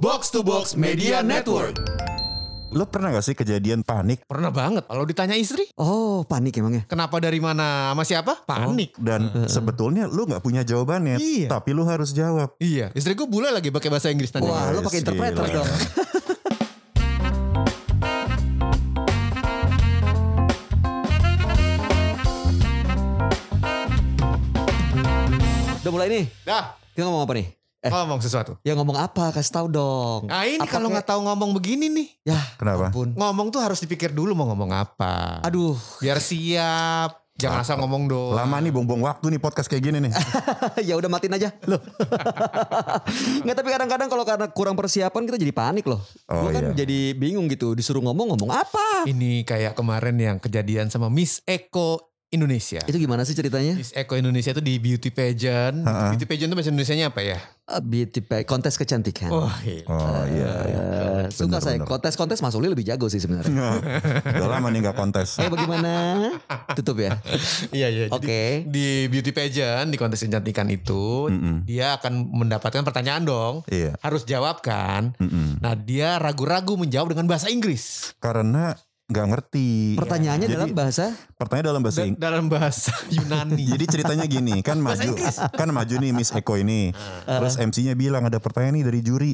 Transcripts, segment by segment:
Box to Box Media Network. Lo pernah gak sih kejadian panik Pernah banget. Kalau ditanya istri, Oh panik emangnya? kenapa dari mana sama siapa? Panik. dan sebetulnya lu nggak punya jawabannya, Iya. tapi lu harus jawab. Iya, istriku bule lagi pakai bahasa Inggris tanya. Wah lo pakai Yes, interpreter gila. dong. Udah mulai nih. Dah, Kita ngomong apa nih? Eh. ngomong sesuatu. Ya ngomong apa? Kasih tahu dong. Nah ini kalau nggak tahu ngomong begini nih, Ya Kenapa? ampun. ngomong tuh harus dipikir dulu mau ngomong apa. Aduh. Biar siap. Jangan asal ngomong doang. Lama nih buang-buang waktu nih podcast kayak gini nih. ya udah matiin aja loh. Nggak tapi kadang-kadang kalau karena kurang persiapan kita jadi panik loh. Oh, Gua kan iya. jadi bingung gitu disuruh ngomong ngomong apa? Ini kayak kemarin yang kejadian sama Miss Eko Indonesia. Itu gimana sih ceritanya? Miss Eko Indonesia itu di beauty pageant. Ha-ha. Beauty pageant itu bahasa Indonesianya apa ya? Uh, beauty pa- kontes kecantikan. Oh iya. Oh iya. iya. Eh, suka Bener, saya bener. kontes-kontes Mas Uli lebih jago sih sebenarnya. Udah lama nih gak kontes. Eh bagaimana? Tutup ya. Iya iya. Jadi Oke. Di beauty pageant di kontes kecantikan itu Mm-mm. dia akan mendapatkan pertanyaan dong. Iya. Harus jawab kan. Mm-mm. Nah dia ragu-ragu menjawab dengan bahasa Inggris. Karena nggak ngerti. Pertanyaannya Jadi- dalam bahasa Pertanyaan dalam bahasa Da- dalam bahasa Yunani. Jadi ceritanya gini, kan maju, kan maju nih Miss Eko ini. Terus MC-nya bilang ada pertanyaan nih dari juri.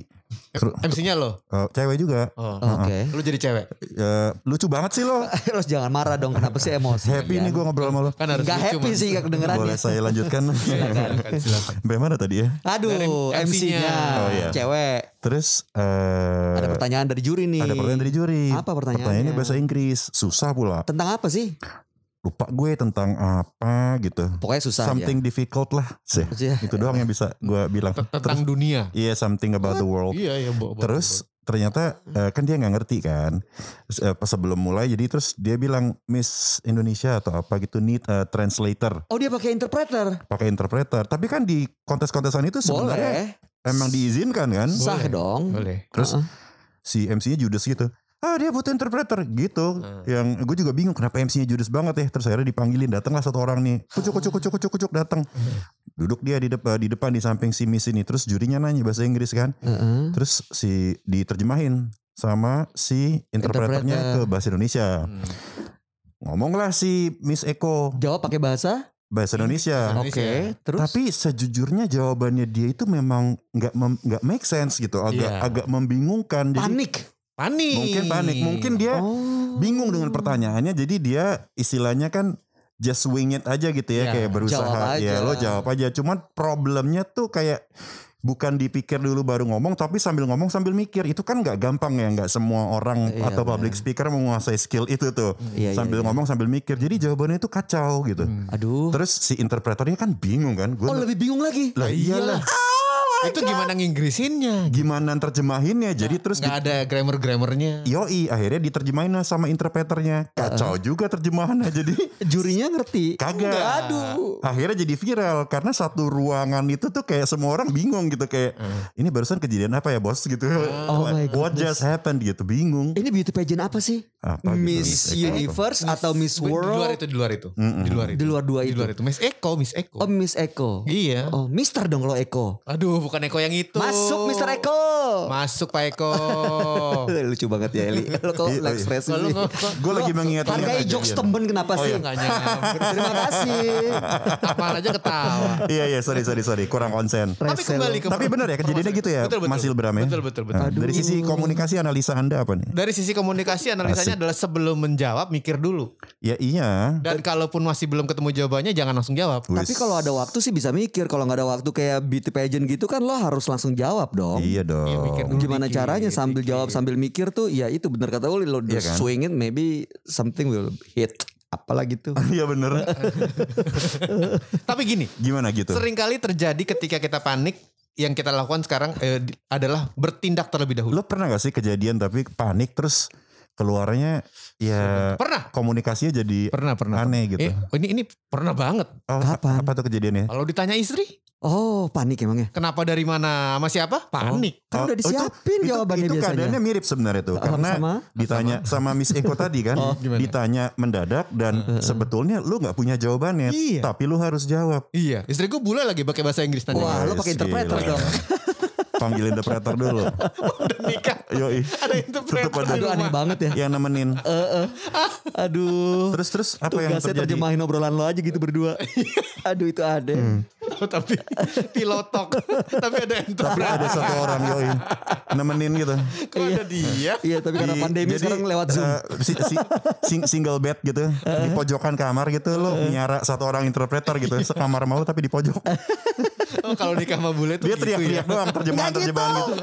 MC-nya lo. eh, cewek juga. Oh. Oke. Lu jadi cewek. Eh, lucu banget sih lo. Lo jangan marah dong kenapa sih emosi? Happy nih gue ngobrol sama lo. Kan harus Gak lucu, happy sih gak kedengerannya. Boleh saya lanjutkan? Silakan, silakan. Sampai mana tadi ya? Aduh, Dari MC-nya. MC-nya Oh, iya. cewek. Terus eh Ada pertanyaan dari juri nih. ada pertanyaan dari juri. Apa pertanyaannya? Pertanyaannya bahasa Inggris, susah pula. Tentang apa sih? Lupa gue tentang apa gitu. Pokoknya susah Something difficult lah. Sih. aja. Itu doang yang bisa gue bilang. T- Terus Tentang dunia. iya something about the world. Iya iya. Bo, bo- Terus ternyata eh, kan dia nggak ngerti kan. Eh, pas sebelum mulai jadi terus dia bilang Miss Indonesia atau apa gitu need a translator, Oh dia pakai interpreter. pakai interpreter. Tapi kan di kontes-kontesan itu sebenarnya Boleh. emang diizinkan kan. Sah Boleh. dong. boleh. Terus Heeh. si MC-nya judes gitu. Ah dia butuh interpreter gitu. Yang gue juga bingung kenapa MC-nya judes banget ya. Terus akhirnya dipanggilin datanglah satu orang nih. Kucuk kucuk kucuk kucuk kucuk datang. Duduk dia di depan di depan di samping si Miss ini. Terus jurinya nanya bahasa Inggris kan. Heeh. Terus si diterjemahin sama si interpreternya Interpreter. ke bahasa Indonesia. Hmm. Ngomonglah si Miss Eko Jawab pakai bahasa? bahasa Indonesia. Indonesia. Oke. Terus? Tapi sejujurnya jawabannya dia itu memang nggak nggak make sense gitu, agak Iya. agak membingungkan. Jadi panik. Panik. mungkin panik, mungkin dia Oh. bingung dengan pertanyaannya, jadi dia istilahnya kan just wing it aja gitu ya, Iya, kayak berusaha ya lo jawab aja. Cuman problemnya tuh kayak bukan dipikir dulu baru ngomong, tapi sambil ngomong sambil mikir itu kan nggak gampang ya, nggak semua orang Iya, atau public benar. speaker menguasai skill itu tuh. Iya, iya, sambil iya. ngomong sambil mikir, jadi jawabannya itu kacau gitu. Hmm. Aduh. Terus si interpreternya kan bingung kan, gue Oh lebih bingung lagi. lah iyalah Itu gimana nginggrisinnya? gimana terjemahinnya, jadi terus Nggak ada grammar-grammarnya. Yoi akhirnya diterjemahin lah sama interpreternya Kacau juga terjemahannya jadi Jurinya ngerti. Kagak Enggak, aduh. Akhirnya jadi viral Karena satu ruangan itu tuh kayak semua orang bingung gitu Kayak ini barusan kejadian apa ya bos gitu Oh Like, my What just happened gitu Bingung Ini beauty pageant apa sih? Apa gitu, Miss Eko. Universe atau Miss Di luar World? itu, di luar itu. Mm-mm. Di luar itu. Di luar dua Di itu. luar itu. Miss Eko, Miss Eko. Oh Miss Eko. Iya. Oh Mister dong kalau Eko. Aduh, bukan Eko yang itu. Masuk Mister Eko. Masuk Pak Eko. Lucu banget ya Eli. Lo kok Iya, lo iya. ekspresi sih? Gue lagi mengingat Hargai jokes temben kenapa Oh, sih? iya. nggak nyamper. Terima kasih. Apa aja ketawa. Iya iya sorry sorry sorry kurang konsen Tapi kembali ke Tapi bener ya kejadiannya gitu ya Betul, betul. Mas Ilbram ya Betul, betul, betul. Nah, Dari sisi komunikasi analisa anda apa nih Dari sisi komunikasi analisanya adalah sebelum menjawab mikir dulu. Ya iya Dan kalaupun masih belum ketemu jawabannya jangan langsung jawab. Tapi kalau ada waktu sih bisa mikir. Kalau nggak ada waktu kayak beauty pageant gitu kan lo harus langsung jawab dong. Iya dong mikir dulu. Gimana dikit, caranya sambil jawab sambil mikir tuh ya itu bener kata Uli lo Iya kan? swing it maybe something will hit apalagi tuh. Iya bener Tapi gini, Gimana gitu sering kali terjadi ketika kita panik yang kita lakukan sekarang eh, adalah bertindak terlebih dahulu. Lo pernah gak sih kejadian tapi panik terus keluarnya ya Pernah? komunikasinya jadi Pernah, pernah. aneh gitu. Eh, ini ini pernah banget. Oh, Kapan? Apa tuh kejadiannya? Kalau ditanya istri, Oh panik emangnya? kenapa dari mana sama siapa? Panik. Kan Oh, udah itu- disiapin itu, jawabannya itu biasanya. keadaannya mirip sebenarnya tuh Oh, karena sama? ditanya sama Miss Eko tadi kan Oh, gimana? ditanya mendadak dan sebetulnya lu nggak punya jawabannya Iya. tapi lu harus jawab Iya, istriku bule lagi pakai bahasa Inggris tanya. Wah lo pakai interpreter dong. Panggil interpreter dulu. Udah nikah. Yoi. Ada interpreter Tetep ada. Aduh aneh rumah. banget ya. Yang nemenin. Eh, eh. Aduh. Terus terus apa yang Tugasnya terjadi? terjemahin obrolan lo aja gitu berdua. Aduh itu ada. Oh, tapi pilotok. tapi ada Tapi interpreter. ada satu orang yoi nemenin gitu. Kok ada dia? Iya tapi karena pandemi jadi, sekarang lewat Zoom. eh, si- si- sing- single bed gitu di pojokan kamar gitu lo nyara satu orang interpreter gitu sekamar mau tapi di pojok Oh, kalau nikah sama bule tuh dia gitu teriak-teriak ya. doang terjemahan terjemahan gitu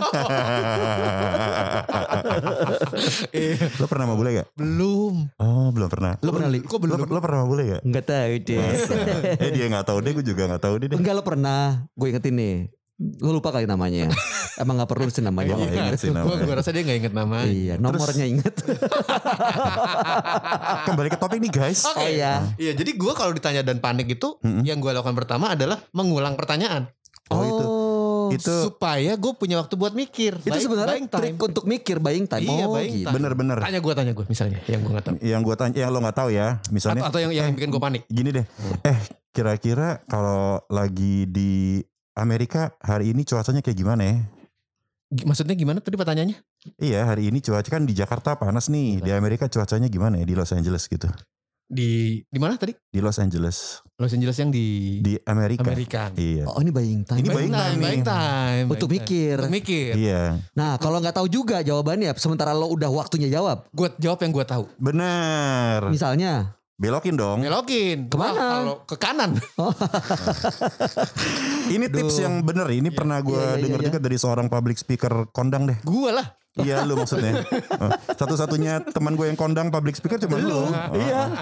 Iya. lo pernah sama bule gak? Belum. oh belum pernah Lo pernah li? Kok lo, belum? lo pernah sama bule gak? Enggak tahu deh. eh dia gak tahu deh gue juga gak tahu deh deh Enggak lo pernah. Gue ingetin nih. Lo lupa kali namanya. Emang gak perlu sih namanya. Iya, ingat sih Gue namanya. gue rasa dia gak inget namanya. Iya, nomornya inget. kembali ke topik nih guys Oke. Oh iya. Iya, jadi gue kalau ditanya dan panik itu, Mm-mm. yang gue lakukan pertama adalah mengulang pertanyaan oh, itu itu supaya gue punya waktu buat mikir. itu Buying- sebenarnya buying trik untuk mikir buying time. Iya, oh, buying gitu. time. bener-bener Tanya gue, tanya gue misalnya, yang gue nggak tahu. yang gue tanya yang lo nggak tahu ya misalnya Atau, atau yang yang eh, bikin gue panik. gini deh eh kira-kira kalau lagi di Amerika hari ini cuacanya kayak gimana ya Maksudnya gimana tadi pertanyaannya? Iya hari ini cuaca kan di Jakarta panas nih di Amerika cuacanya gimana ya di Los Angeles gitu Di di mana tadi? di Los Angeles Los Angeles yang di, di Amerika, Amerika. iya Oh ini buying time. Ini buying time nih. buying time. Untuk buying time. mikir. Untuk mikir. iya Nah kalau nggak tahu juga jawabannya, sementara lo udah waktunya jawab. Gue jawab yang gue tahu. bener Misalnya, belokin dong Belokin. Ke mana? Wah, kalau ke kanan. ini tips Duh. yang bener ini pernah gue Iya, iya, dengar iya, juga dari seorang public speaker kondang deh gue lah. Iya lu maksudnya Oh, Satu-satunya teman gue yang kondang public speaker cuma lu Iya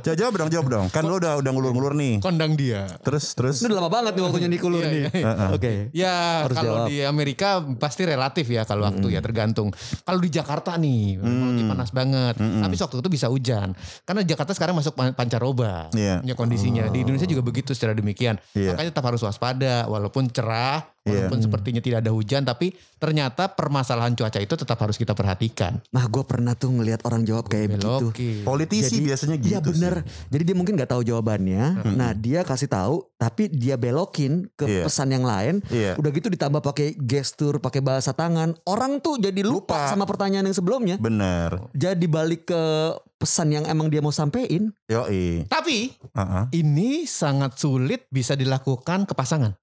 Jawab jawab dong jawab dong Kan lu udah udah ngulur-ngulur nih Kondang dia. Terus terus ini udah lama banget nih waktunya Nikulur Iya, nih. iya, iya. Heeh. Oke. Ya Harus kalau jawab. di Amerika pasti relatif ya kalau waktu ya tergantung. Kalau di Jakarta nih memang lagi panas banget. Tapi waktu itu bisa hujan. Karena Jakarta sekarang masuk pan- pancaroba. Iya. Punya kondisinya. Di Indonesia juga begitu secara demikian. Iya. Makanya tetap harus waspada walaupun cerah, Iya. walaupun sepertinya tidak ada hujan tapi ternyata permasalahan cuaca itu tetap harus kita perhatikan. Nah gue pernah tuh ngelihat orang jawab kayak begitu. Politisi biasanya gitu Iya bener. Jadi dia mungkin nggak tahu jawabannya. Mm-mm. Nah dia kasih tahu, tapi dia belokin ke Iya. pesan yang lain. Iya Udah gitu ditambah pakai gestur, pakai bahasa tangan. Orang tuh jadi lupa, Lupa. sama pertanyaan yang sebelumnya. Bener Jadi balik ke pesan yang emang dia mau sampein. Yoi Tapi Heeh. ini sangat sulit bisa dilakukan ke pasangan.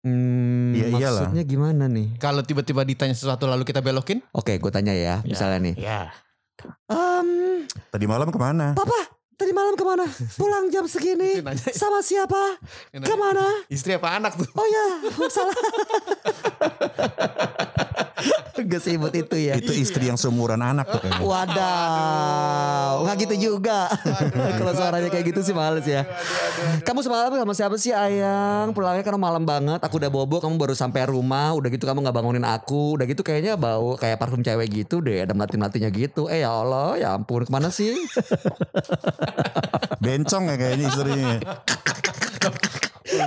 Hmm, Iya, iyalah. maksudnya gimana nih? Kalau tiba-tiba ditanya sesuatu lalu kita belokin? Oke, gue tanya ya, misalnya nih. Ya. Em, Tadi malam ke mana? Papa, tadi malam ke mana? Pulang jam segini? Sama siapa? Ke mana? Istri apa anak tuh? Oh ya, salah. Gak sibut itu ya. Itu istri yang seumuran anak tuh kayaknya Wadaw, nggak gitu juga. Kalau suaranya kayak gitu sih males ya. Kamu semalam sama siapa sih ayang? Pulangnya karena malam banget. Aku udah bobo, kamu baru sampai rumah. Udah gitu kamu nggak bangunin aku. Udah gitu kayaknya bau kayak parfum cewek gitu deh. Ada melati melatinya gitu. Eh ya Allah, ya ampun ke mana sih? Bencong ya kayaknya istrinya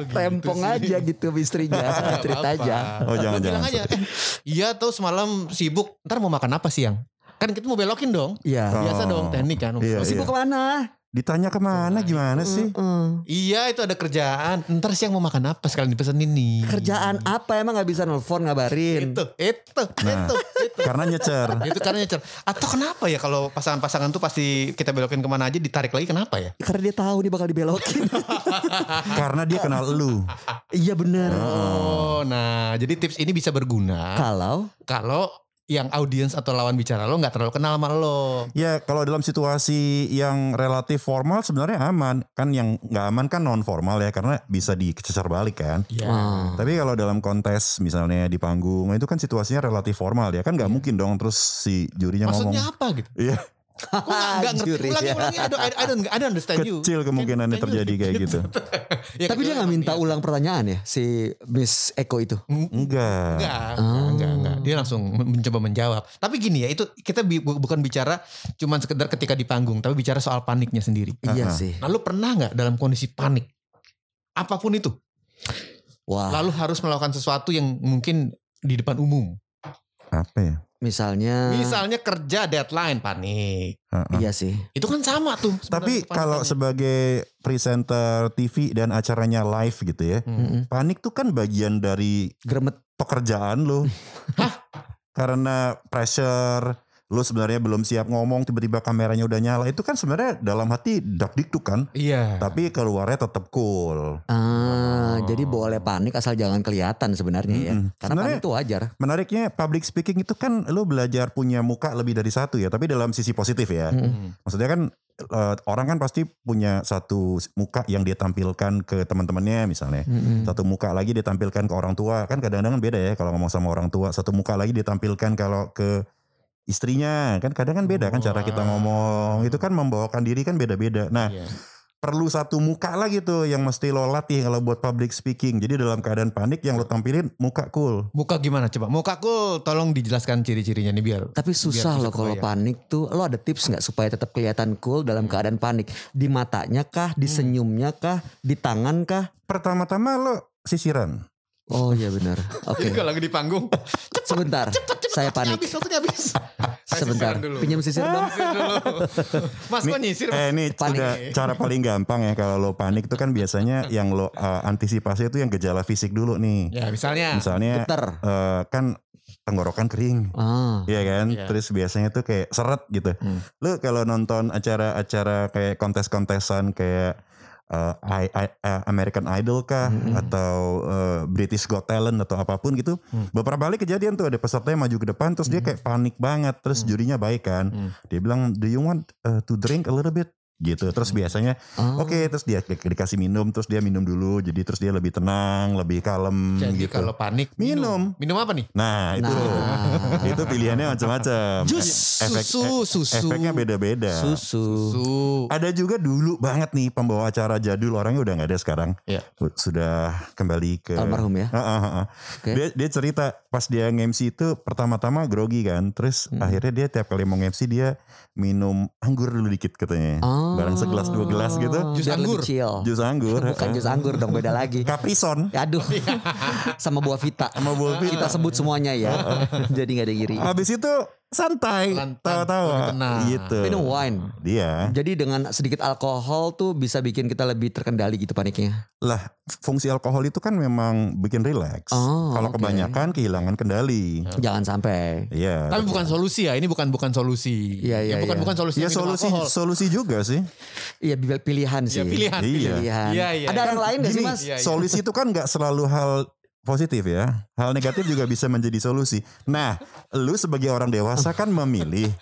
Rempong aja gitu istrinya. Cerita aja. Oh, jangan, jangan. aja. Eh, iya tuh semalam sibuk. Ntar mau makan apa siang? Kan kita mau belokin dong. Iya. Biasa Oh. dong teknik kan. Iya, Sibuk iya. ke mana? Ditanya ke mana gimana sih Mm. Iya itu ada kerjaan. Ntar siang mau makan apa sekalian dipesenin nih. Kerjaan apa emang nggak bisa nelfon ngabarin? Itu, itu, Nah. itu, itu. Karena nyecer itu karena nyecer. Atau kenapa ya kalau pasangan-pasangan tuh pasti kita belokin ke mana aja ditarik lagi kenapa ya? Karena dia tahu dia bakal dibelokin. Karena dia kenal lu iya bener. Oh, nah jadi tips ini bisa berguna Kalau kalau yang audiens atau lawan bicara lo nggak terlalu kenal sama lo. Ya kalau dalam situasi yang relatif formal sebenarnya aman Kan yang nggak aman kan non formal ya Karena bisa dikecer balik kan Ya. Ah. Tapi kalau dalam kontes misalnya di panggung itu kan situasinya relatif formal ya kan nggak mungkin dong terus si jurinya Maksudnya ngomong apa gitu? Iya gak, nggak ngerti. Juri, Ulangi, ya. ulangi. I don't, I, don't, I don't understand you. kecil kemungkinannya Can- can you terjadi kayak gitu Ya, Tapi dia nggak minta iya. ulang pertanyaan ya si Miss Eko itu. Enggak Enggak, Oh. enggak, enggak. Dia langsung mencoba menjawab. Tapi gini ya, itu kita bi- bu- bukan bicara cuman sekedar ketika di panggung, tapi bicara soal paniknya sendiri. Iya Ah. sih. Nah, lu pernah nggak dalam kondisi panik? Apa pun itu, Wah. lalu harus melakukan sesuatu yang mungkin di depan umum. Apa ya misalnya. Misalnya kerja deadline panik. Heeh. Iya sih. Itu kan sama tuh. Tapi kalau sebagai presenter TV dan acaranya live gitu ya, Hmm. Mm-mm. panik tuh kan bagian dari Gremet. pekerjaan lo. Karena pressure, lo sebenarnya belum siap ngomong, tiba-tiba kameranya udah nyala. Itu kan sebenarnya dalam hati dak dikduk kan. Iya. Tapi keluarnya tetap cool. Ah, jadi boleh panik asal jangan kelihatan sebenarnya ya. Mm-mm. Karena Sebenarnya- panik itu wajar. Menariknya public speaking itu kan lo belajar punya muka lebih dari satu ya, tapi dalam sisi positif ya. Hmm. Maksudnya kan eh, orang kan pasti punya satu muka yang dia tampilkan ke teman-temannya misalnya. Mm-mm. Satu muka lagi dia tampilkan ke orang tua. Kan kadang-kadang beda ya kalau ngomong sama orang tua. Satu muka lagi dia tampilkan kalau ke istrinya. Kan kadang kan beda kan cara kita ngomong. Itu kan membawakan diri kan beda-beda. Nah, Iya. perlu satu muka lagi tuh yang mesti lo latih kalau buat public speaking. Jadi dalam keadaan panik yang lo tampilin muka cool. Muka gimana coba? Mukaku tolong dijelaskan ciri-cirinya nih biar. Tapi susah loh kalau panik tuh. Lo ada tips nggak supaya tetap kelihatan cool dalam keadaan panik? Di matanya kah? Di senyumnya kah? Di tangan kah? Pertama-tama lo sisiran. Oh iya benar. Oke. Kalau lagi di panggung. Sebentar. Saya panik. Habis, waktunya habis. Sebentar. Pinjam sisir dong. Mas kok nyisir? Mas? Eh ini Panik. udah cara paling gampang ya kalau lo panik itu kan biasanya yang lo uh, antisipasi itu yang gejala fisik dulu nih. Ya misalnya. Misalnya Getar. eh, kan tenggorokan kering. Ah. Iya kan, Iya. terus biasanya tuh kayak seret gitu. Hmm. Lu kalau nonton acara-acara kayak kontes-kontesan kayak eh, I- I- eh, American Idol kah Hmm. atau eh, British Got Talent atau apa pun gitu, Hmm. beberapa kali kejadian tuh ada pesertanya maju ke depan, terus dia kayak panik banget, terus jurinya baik kan, Hmm. dia bilang, do you want eh, to drink a little bit? Gitu terus biasanya Oh. oke terus dia di- dikasih minum terus dia minum dulu jadi terus dia lebih tenang lebih kalem Jadi gitu kalau panik Minum. Minum apa nih? nah itu Nah. itu pilihannya macam-macam Jus. Efek Susu, e- susu. efeknya beda-beda Susu. Susu. ada juga dulu banget nih pembawa acara jadul orangnya udah nggak ada sekarang Iya. sudah kembali ke Almarhum ya. Ah, ah, ah. Oke. Dia, dia cerita pas dia nge-MC itu pertama-tama grogi kan, terus Hmm. akhirnya dia tiap kali mau nge-MC dia minum anggur dulu dikit katanya, Oh. Barang segelas dua gelas gitu, Jus Biar lebih anggur. jus anggur, Bukan jus anggur dong beda lagi. Capri Sun, Aduh. Sama buah vita. sama buah vita. Kita sebut semuanya ya. Jadi nggak ada yang iri. Habis itu santai, Santai, tawa-tawa, gitu. Minum wine. Dia Jadi dengan sedikit alkohol tuh bisa bikin kita lebih terkendali gitu paniknya. lah fungsi alkohol itu kan memang bikin rileks. Oh, Kalau oke. kebanyakan kehilangan kendali. Jangan sampai. Iya. Tapi bukan solusi ya. Ini bukan bukan solusi. Iya, iya, Ya, bukan iya. bukan solusi. Ya solusi alkohol. solusi juga sih. Iya pilihan sih. Ya pilihan. Iya. Pilihan. Iya, iya. Ada yang lain gak sih mas? Iya, iya. Solusi itu kan nggak selalu hal positif ya. Hal negatif juga bisa menjadi solusi. Nah, lu sebagai orang dewasa kan memilih.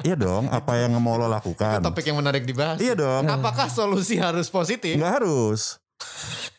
Iya dong, apa yang mau lo lakukan? Topik yang menarik dibahas. Iya dong, Apakah solusi harus positif? nggak harus.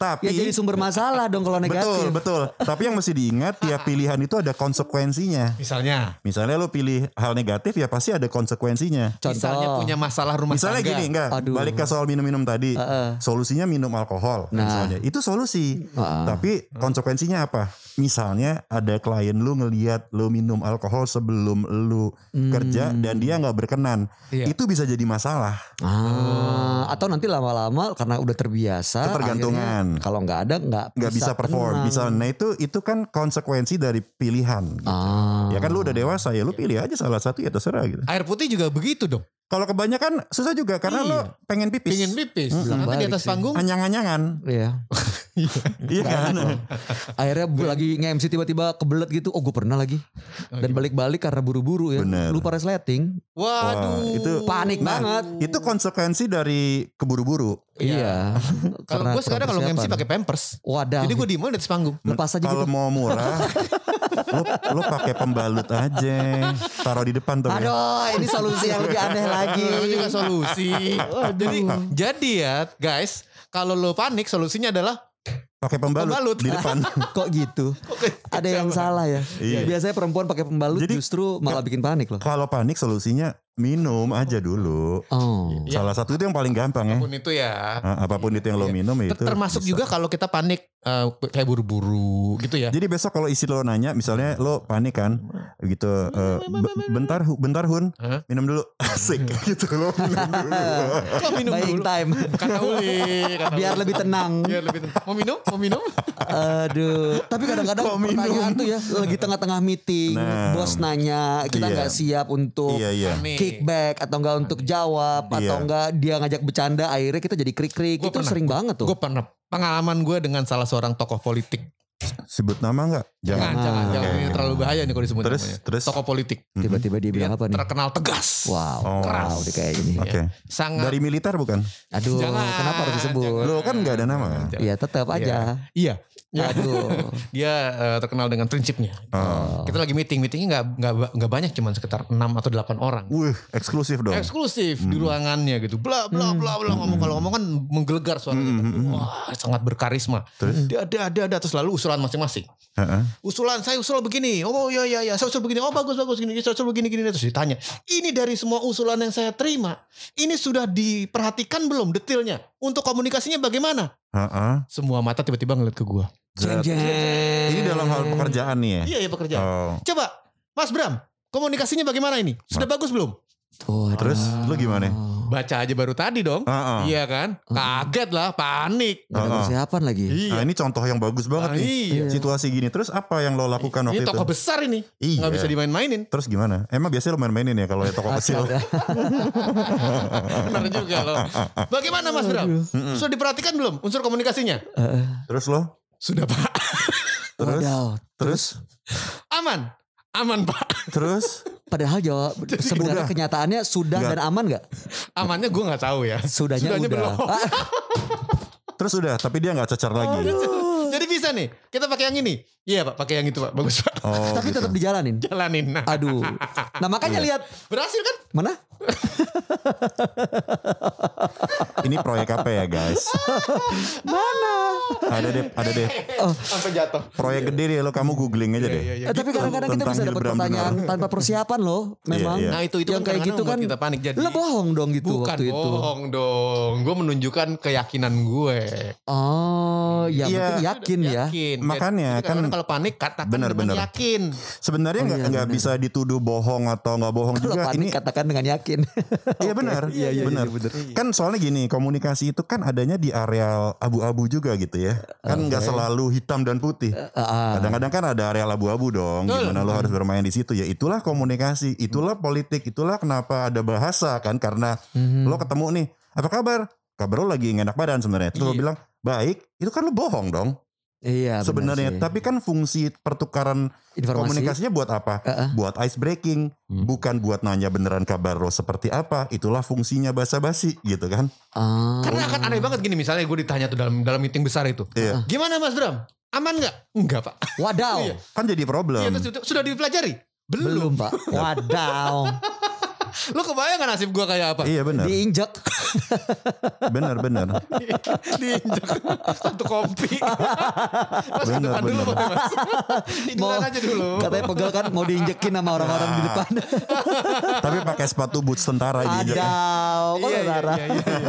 Tapi Ya jadi sumber masalah dong kalau betul negatif. betul. Tapi yang mesti diingat tiap pilihan itu ada konsekuensinya. Misalnya, Misalnya lo pilih hal negatif ya pasti ada konsekuensinya. Contoh. misalnya punya masalah rumah Misalnya tangga. gini enggak, Aduh. balik ke soal minum-minum tadi. Heeh. Solusinya minum alkohol Nah. misalnya. Itu solusi. Heeh. Tapi konsekuensinya apa? Misalnya ada klien lu ngeliat lu minum alkohol sebelum lu kerja dan dia nggak berkenan. Iya. Itu bisa jadi masalah. Ah, atau nanti lama-lama karena udah terbiasa. Ketergantungan. Akhirnya Kalau nggak ada nggak nggak bisa, perform. tenang. Bisa. Nah itu itu kan konsekuensi dari pilihan. gitu. Ah. Ya kan lu udah dewasa ya lu pilih aja salah satu ya terserah gitu. Air putih juga begitu dong. Kalau kebanyakan susah juga karena Iya. lu pengen pipis. Pingin pipis. Belum Nanti di atas sih. panggung. Anyang-anyangan. Iya. Iya kan? Akhirnya lagi nge-MC tiba-tiba kebelet gitu. Oh gue pernah lagi. Dan balik-balik karena buru-buru ya. Bener. Lupa resleting. Waduh. Wah, itu- Panik Nah, banget. Itu konsekuensi dari keburu-buru. Iya. Kalau Karena gue sekarang kalau nge-MC pakai pampers. Wadah. Jadi gue diem aja di panggung. lepas aja Kalau gitu. mau murah, lu, lu pakai pembalut aja, taruh di depan tuh. ya. Aduh, ini solusi yang lebih aneh lagi. Itu juga solusi. jadi jadi ya guys, kalau lo panik solusinya adalah Pakai pembalut, Pembalut. di depan. Kok gitu? Ada yang salah ya. Iya. Biasanya perempuan pakai pembalut Jadi- justru malah bikin panik loh. Kalau panik solusinya minum aja dulu. Oh. Iya. Salah satu itu yang paling gampang ya. apa pun itu ya. Nah, apa pun itu yang lo Iya. minum ya itu. Termasuk bisa. juga kalau kita panik eh, kayak buru-buru gitu ya. Jadi besok kalau isi lo nanya, misalnya lo panik kan, gitu, eh, be- bentar, Hu- bentar hun, Hah? minum dulu, asik, gitu lo minum dulu. Kok minum Buying dulu? time. Kata Uli, kata Biar lebih tenang. Biar lebih tenang. Mau minum? Mau minum? Aduh, tapi kadang-kadang pertanyaan tuh ya lagi tengah-tengah meeting, Nah. bos nanya, kita Iya. nggak siap untuk Iya iya. Kickback atau enggak untuk jawab Iya. atau enggak dia ngajak bercanda akhirnya kita jadi krik-krik itu pernah. sering banget tuh. Gue pernah pengalaman gue dengan salah seorang tokoh politik. Sebut nama nggak? Jangan, Jangan. jangan, jangan. Oke. Ini terlalu bahaya nih kalau disebut Terus, namanya. terus? Tokoh politik. Tiba-tiba dia bilang apa nih? Terkenal tegas. Wow, Oh. wow, dia kayak gini. Oke. Sangat. Dari militer bukan? Aduh, Jangan, kenapa harus disebut? jangan. Lo kan nggak ada nama. Iya, tetap aja. Iya. Ya. Aduh. Dia eh, terkenal dengan prinsipnya. Oh. Kita lagi meeting, meetingnya nggak nggak nggak banyak, cuma sekitar 6 atau 8 orang. Wih, eksklusif dong. Eksklusif Hmm. di ruangannya gitu. Bla bla bla bla ngomong kalau ngomong kan menggelegar suaranya. Wah, sangat berkarisma. Hmm, Terus? Dia ada ada ada terus lalu usulan masing-masing. Heeh. Usulan saya usul begini. Oh iya iya iya, saya usul begini. Oh bagus bagus gini. Saya usul begini gini terus ditanya. Ini dari semua usulan yang saya terima, ini sudah diperhatikan belum detailnya? Untuk komunikasinya bagaimana? Heeh. Semua mata tiba-tiba ngeliat ke gua. Zat. Jeng, jeng. Ini dalam hal pekerjaan nih ya? Iya ya pekerjaan. Oh. Coba, Mas Bram, komunikasinya bagaimana ini? Sudah bagus belum? Tuh, Terus lu gimana? Baca aja baru tadi dong. Heeh. Iya kan? Kaget lah, panik. Nggak ada persiapan lagi. Nah Iya. ini contoh yang bagus banget Ah, nih. iya. Situasi gini. Terus apa yang lo lakukan Ini waktu itu? tokoh besar ini. Iya. Nggak bisa dimain-mainin. Terus gimana? Emang biasanya lo main-mainin ya kalau ya tokoh kecil? Benar juga loh. Bagaimana Mas Bram? Sudah diperhatikan belum unsur komunikasinya? Terus lo? Sudah Pak. Terus? Terus? Aman. Aman Pak. Terus? Padahal jawab sebenarnya udah. kenyataannya sudah Nggak. dan aman nggak? Amannya gue nggak tahu ya. Sudahnya, Sudahnya udah. belum. Ah, Terus udah, tapi dia nggak cacar lagi. Jadi bisa nih. Kita pakai yang ini. Iya Pak, pakai yang itu Pak. Bagus Pak. Oh, tapi gitu. tetap dijalanin. Jalanin. Nah, Aduh. Nah makanya Iya. lihat berhasil kan? mana? Ini proyek apa ya guys? Mana? Ada deh, ada deh. Sampai jatuh. Proyek gede deh lo kamu googling aja deh. Iya, iya. Eh, tapi kadang-kadang kita bisa dapat pertanyaan tanpa persiapan loh. Memang. Iya, iya. Nah itu itu yang kan kayak kadang-kadang gitu kan. kita panik jadi. Lo bohong dong gitu Bukan waktu itu. bohong dong. Gue menunjukkan keyakinan gue. Oh, ya Iya. penting yakin ya. Yakin. Makanya, Jadi kan- kalau panik katakan Benar, dengan benar. yakin. Sebenarnya Oh, nggak iya, nggak benar. bisa dituduh bohong atau nggak bohong Kalau juga. panik Ini katakan dengan yakin. Iya benar, Iya, iya, benar. iya, benar. Kan soalnya gini, komunikasi itu kan adanya di areal abu-abu juga gitu ya. Kan nggak selalu hitam dan putih. Ah, Kadang-kadang kan ada areal abu-abu dong. Gimana lo harus bermain di situ? Ya itulah komunikasi, itulah politik, itulah kenapa ada bahasa kan karena Mhm. lo ketemu nih, apa kabar? Kabar lo lagi nggak enak badan sebenarnya. Terus lo Iya. bilang baik, itu kan lo bohong dong Iya benar sebenarnya. Tapi kan fungsi pertukaran informasi komunikasinya buat apa? Heeh. Buat ice breaking, Hmm. bukan buat nanya beneran kabar lo seperti apa. Itulah fungsinya basa-basi gitu kan. Ah. Karena akan aneh banget gini misalnya gue ditanya tuh dalam dalam meeting besar itu. Iya. Gimana Mas Bram? Aman nggak? Enggak Pak. Wadaw. Iya. Kan jadi problem. Iya, terus sudah dipelajari? Belum. Belum pak. Wadaw. Lo kebayang gak nasib gue kayak apa? Iya benar, Diinjak. benar, benar. Diinjak satu kopi. mas Bener, depan dulu bener. boleh mas. Tiduran aja dulu. Katanya pegel kan mau diinjekin sama orang-orang di depan. Tapi pakai sepatu boots tentara diinjak. Adaw. Kok Iya, iya, tentara? iya, iya, iya.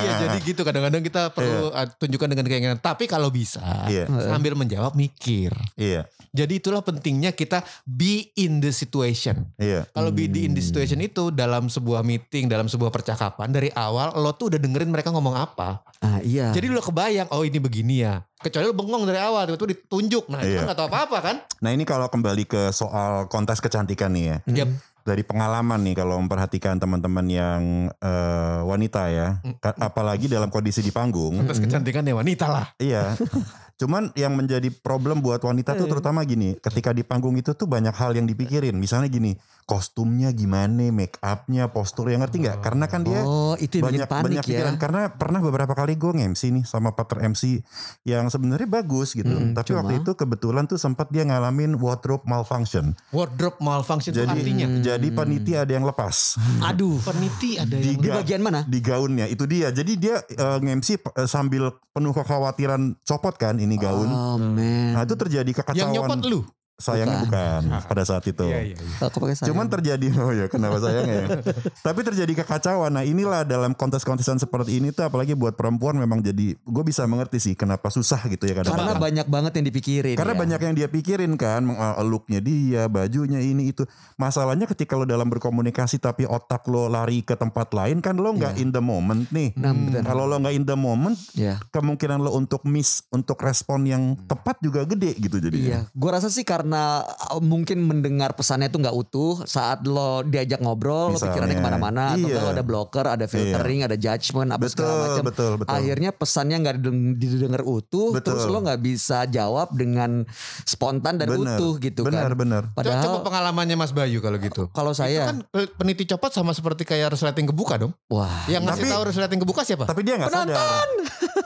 Iya, jadi gitu kadang-kadang kita perlu uh, tunjukkan dengan keinginan. Tapi kalau bisa Iya. sambil menjawab mikir. Iya, Jadi itulah pentingnya kita be in the situation. iya. Kalau be in the situation itu dalam sebuah meeting, dalam sebuah percakapan dari awal lo tuh udah dengerin mereka ngomong apa. Ah iya. Jadi lo kebayang, oh ini begini ya. Kecuali lo bengong dari awal, tiba-tiba ditunjuk. Nah itu Iya. kan gak tahu apa-apa kan. Nah ini kalau kembali ke soal kontes kecantikan nih ya. Yap. Dari pengalaman nih kalau memperhatikan teman-teman yang eh, wanita ya. Ka- Apalagi dalam kondisi di panggung. Kontes kecantikan ya wanita lah. Iya. Cuman yang menjadi problem buat wanita tuh terutama gini, ketika di panggung itu tuh banyak hal yang dipikirin. Misalnya gini, kostumnya gimana, make upnya, postur yang ngerti nggak? Karena kan dia Oh itu banyak panik banyak pikiran. ya. Karena pernah beberapa kali gue nge-MC nih sama partner MC yang sebenarnya bagus gitu. Mm, Tapi cuma- waktu itu kebetulan tuh sempat dia ngalamin wardrobe malfunction. Wardrobe malfunction itu Jadi artinya. jadi peniti ada yang lepas Aduh. Peniti ada di, yang... Di ga- bagian mana? di gaunnya. Itu dia. Jadi dia eh, nge-MC eh, sambil penuh kekhawatiran copot kan ini gaun. Oh man. Nah itu terjadi kekacauan. Yang nyopot lu. Sayangnya bukan, pada saat itu. Iya, iya, iya. Cuman terjadi oh ya kenapa sayangnya ya. Tapi terjadi kekacauan. Nah inilah dalam kontes-kontesan seperti ini tuh apalagi buat perempuan memang jadi gue bisa mengerti sih kenapa susah gitu ya karena kadang-kadang. banyak banget yang dipikirin. Karena ya. banyak yang dia pikirin kan, uh, looknya dia, bajunya ini itu. Masalahnya ketika lo dalam berkomunikasi tapi otak lo lari ke tempat lain kan lo nggak in the moment nih. Nah, benar. Kalau lo nggak in the moment, Ya. kemungkinan lo untuk miss, untuk respon yang tepat juga gede gitu jadi. Iya, gue rasa sih karena uh, mungkin mendengar pesannya itu nggak utuh saat lo diajak ngobrol, lo Misalnya, pikirannya ke mana-mana, atau iya. nggak lo ada blocker, ada filtering, ada judgement, apa segala Betul, macam. betul, betul. Akhirnya pesannya nggak dideng- didengar utuh, Betul. terus lo nggak bisa jawab dengan spontan dan Bener, utuh gitu benar, kan. benar. Co- Padahal Coba pengalamannya Mas Bayu kalau gitu. kalau Itu saya, kan pe- peniti copot sama seperti kayak resleting kebuka dong. wah, Yang ngasih Tapi- tahu resleting kebuka siapa? Tapi dia nggak sadar.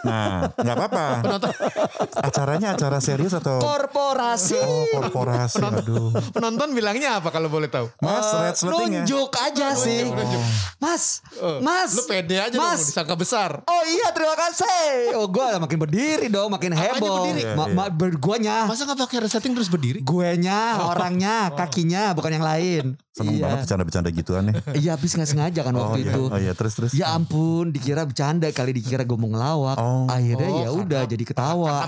Nah, nggak apa-apa. Acaranya acara serius atau korporasi. oh, korporasi? Aduh. Penonton bilangnya apa kalau boleh tahu? Mas, Eh, red ya? nunjuk aja sih, Mas, Eh, Mas, Lu pede aja dong Mas. disangka besar. Oh iya terima kasih. Oh gue makin berdiri dong, makin heboh. berdiri? Ma- ma- ber- guanya, Masa nggak pakai resleting terus berdiri? guenya, orangnya, kakinya, bukan yang lain. Seneng iya. banget bercanda-bercanda gituan ya. Iya habis nggak sengaja kan Oh waktu iya, itu. oh iya terus terus. Ya ampun, dikira bercanda kali dikira gue mau ngelawak. Oh. Akhirnya Oh, ya udah jadi ketawa.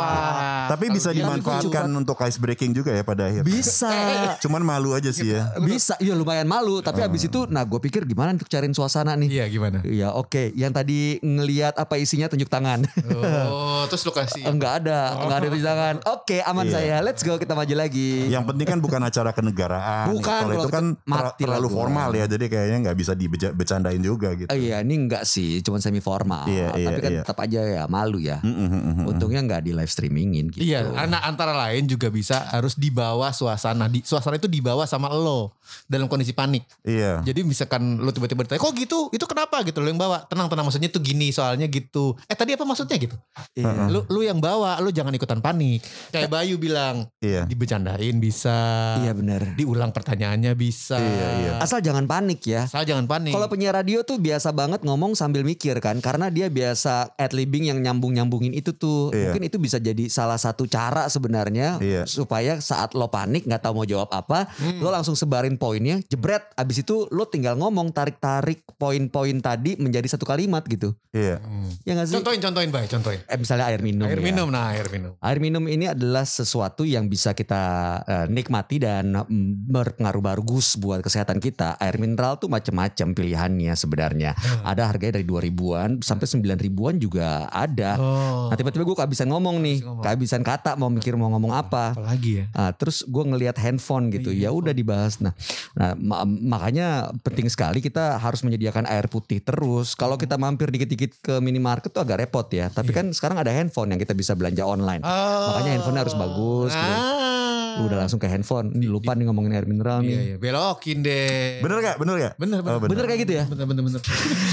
Tapi bisa dia dimanfaatkan untuk ice breaking juga ya pada akhir. Bisa. Cuman malu aja sih ya. Bisa, iya lumayan malu. Tapi habis itu, nah gue pikir gimana untuk cariin suasana nih. Iya gimana? Iya oke, yang tadi ngelihat apa isinya tunjuk tangan. Oh, terus lu kasih. Enggak ada, enggak ada tunjuk tangan. Oke, aman Iya. saya. Let's go kita maju lagi. Yang penting kan bukan acara kenegaraan. Bukan, Kalau itu kan itu mati ter- terlalu lah formal ya. Jadi kayaknya nggak bisa dibecandain juga gitu. Oh iya, ini enggak sih, cuman semi formal. Iya, iya, Tapi kan iya. tetap aja ya malu ya. Mm, mm, mm. Untungnya enggak di live streamingin gitu. Iya, anak antara lain juga bisa harus dibawa suasana. Di, suasana itu dibawa sama lo dalam kondisi panik. Iya. Jadi misalkan lo tiba-tiba ditanya, kok gitu? Itu kenapa gitu? Lo yang bawa. Tenang, tenang. Maksudnya tuh gini, soalnya gitu. Eh tadi apa maksudnya gitu? Iya. Lu, lu yang bawa, lu jangan ikutan panik. Kayak Bayu bilang, Iya. dibecandain bisa. Iya benar. Diulang pertanyaannya bisa. Iya, iya. Asal jangan panik ya. Asal jangan panik. Kalau penyiar radio tuh biasa banget ngomong sambil mikir kan karena dia biasa ad libbing yang nyambung-nyambungin itu tuh. Iya. Mungkin itu bisa jadi salah satu cara sebenarnya Iya. supaya saat lo panik nggak tahu mau jawab apa, Hmm. lo langsung sebarin poinnya, jebret. Abis itu lo tinggal ngomong tarik-tarik poin-poin tadi menjadi satu kalimat gitu. Iya. Hmm. Ya nggak sih? Contohin, contohin, Bay. Contohin. Eh, misalnya air minum. air ya. minum, nah air minum. Air minum ini adalah sesuatu yang bisa kita eh, nikmati dan mm, berpengaruh bagus buat kesehatan kita. Air mineral tuh macam-macam pilihannya sebenarnya. Ada harganya dari 2000-an sampai 9 ribuan juga ada. Oh. Nah tiba-tiba gue kehabisan ngomong nih, Kehabisan ngomong. kehabisan kata mau mikir mau ngomong apa. Apalagi ya? Ah, terus gue ngelihat handphone gitu, Iya, ya udah dibahas. Nah, nah ma- makanya penting sekali kita harus menyediakan air putih terus. Kalau kita mampir dikit-dikit ke minimarket tuh agak repot ya. Tapi kan sekarang ada handphone yang kita bisa belanja online. Makanya handphonenya harus bagus, gitu. Ah. Lu udah langsung ke handphone. Ini lupa nih ngomongin air mineral Iya, nih. iya. Belokin deh. Bener gak? Bener gak? Bener, bener. Oh, bener. Bener kayak gitu ya? Bener, bener, bener.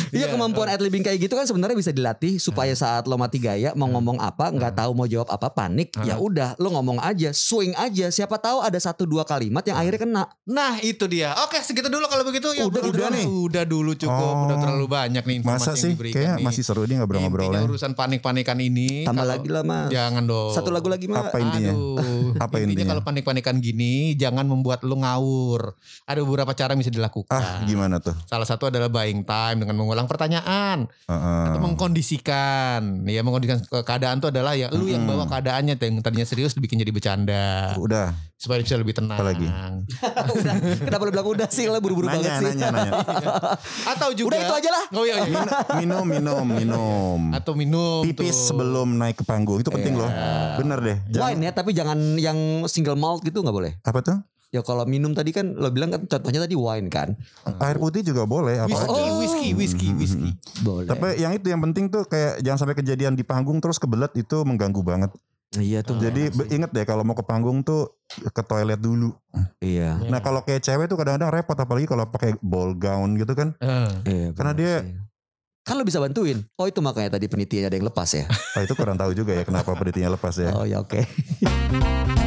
Iya kemampuan ad libbing kayak gitu kan sebenarnya bisa dilatih supaya saat lo mati gaya mau ngomong apa nggak tahu mau jawab apa panik ya udah lo ngomong aja swing aja siapa tahu ada satu dua kalimat yang akhirnya kena Nah itu dia. Oke segitu dulu kalau begitu ya. Udah, udah nih. Udah dulu cukup. Oh. Udah terlalu banyak nih informasi Masa yang sih? diberikan Kayaknya nih. masih seru dia Intinya ngobrol-ngobrolnya. urusan panik-panikan ini. tambah kalau- lagi lah mas Jangan dong. satu lagu lagi mas Apa intinya? Aduh. Apa intinya? kalau panik-panikan gini jangan membuat lu ngawur. Ada beberapa cara yang bisa dilakukan. Ah gimana tuh? Salah satu adalah buying time dengan mengulang pertanyaan Heeh. atau mengkondisikan. Ya mengkondisikan ke- keadaan itu adalah ya lu yang Hmm. bawa keadaannya yang tadinya serius dibikin jadi bercanda Udah. supaya bisa lebih tenang. Apa lagi? udah kenapa lo bilang udah sih lo buru-buru banget sih nanya, nanya. Atau juga udah itu aja lah Oh iya, iya. Minum, minum, minum. Atau minum Pipis tuh. sebelum naik ke panggung itu penting loh. Bener deh. Jangan- wine ya tapi jangan yang single malt gitu nggak boleh Apa tuh? Ya kalau minum tadi kan lo bilang kan contohnya tadi wine kan Air putih juga boleh. Apa Whisky, aja. whisky, whisky, whisky. boleh Tapi yang itu yang penting tuh kayak jangan sampai kejadian di panggung terus kebelet itu mengganggu banget. iya tuh Jadi be- inget deh kalau mau ke panggung tuh ke toilet dulu. iya Nah kalau kayak cewek tuh kadang-kadang repot apalagi kalau pakai ball gown gitu kan. Eh. Iya, Karena dia- sih. kan lo bisa bantuin. Oh itu makanya tadi penitinya ada yang lepas ya. Nah, itu kurang tahu juga ya kenapa penitinya lepas ya. Oh ya oke.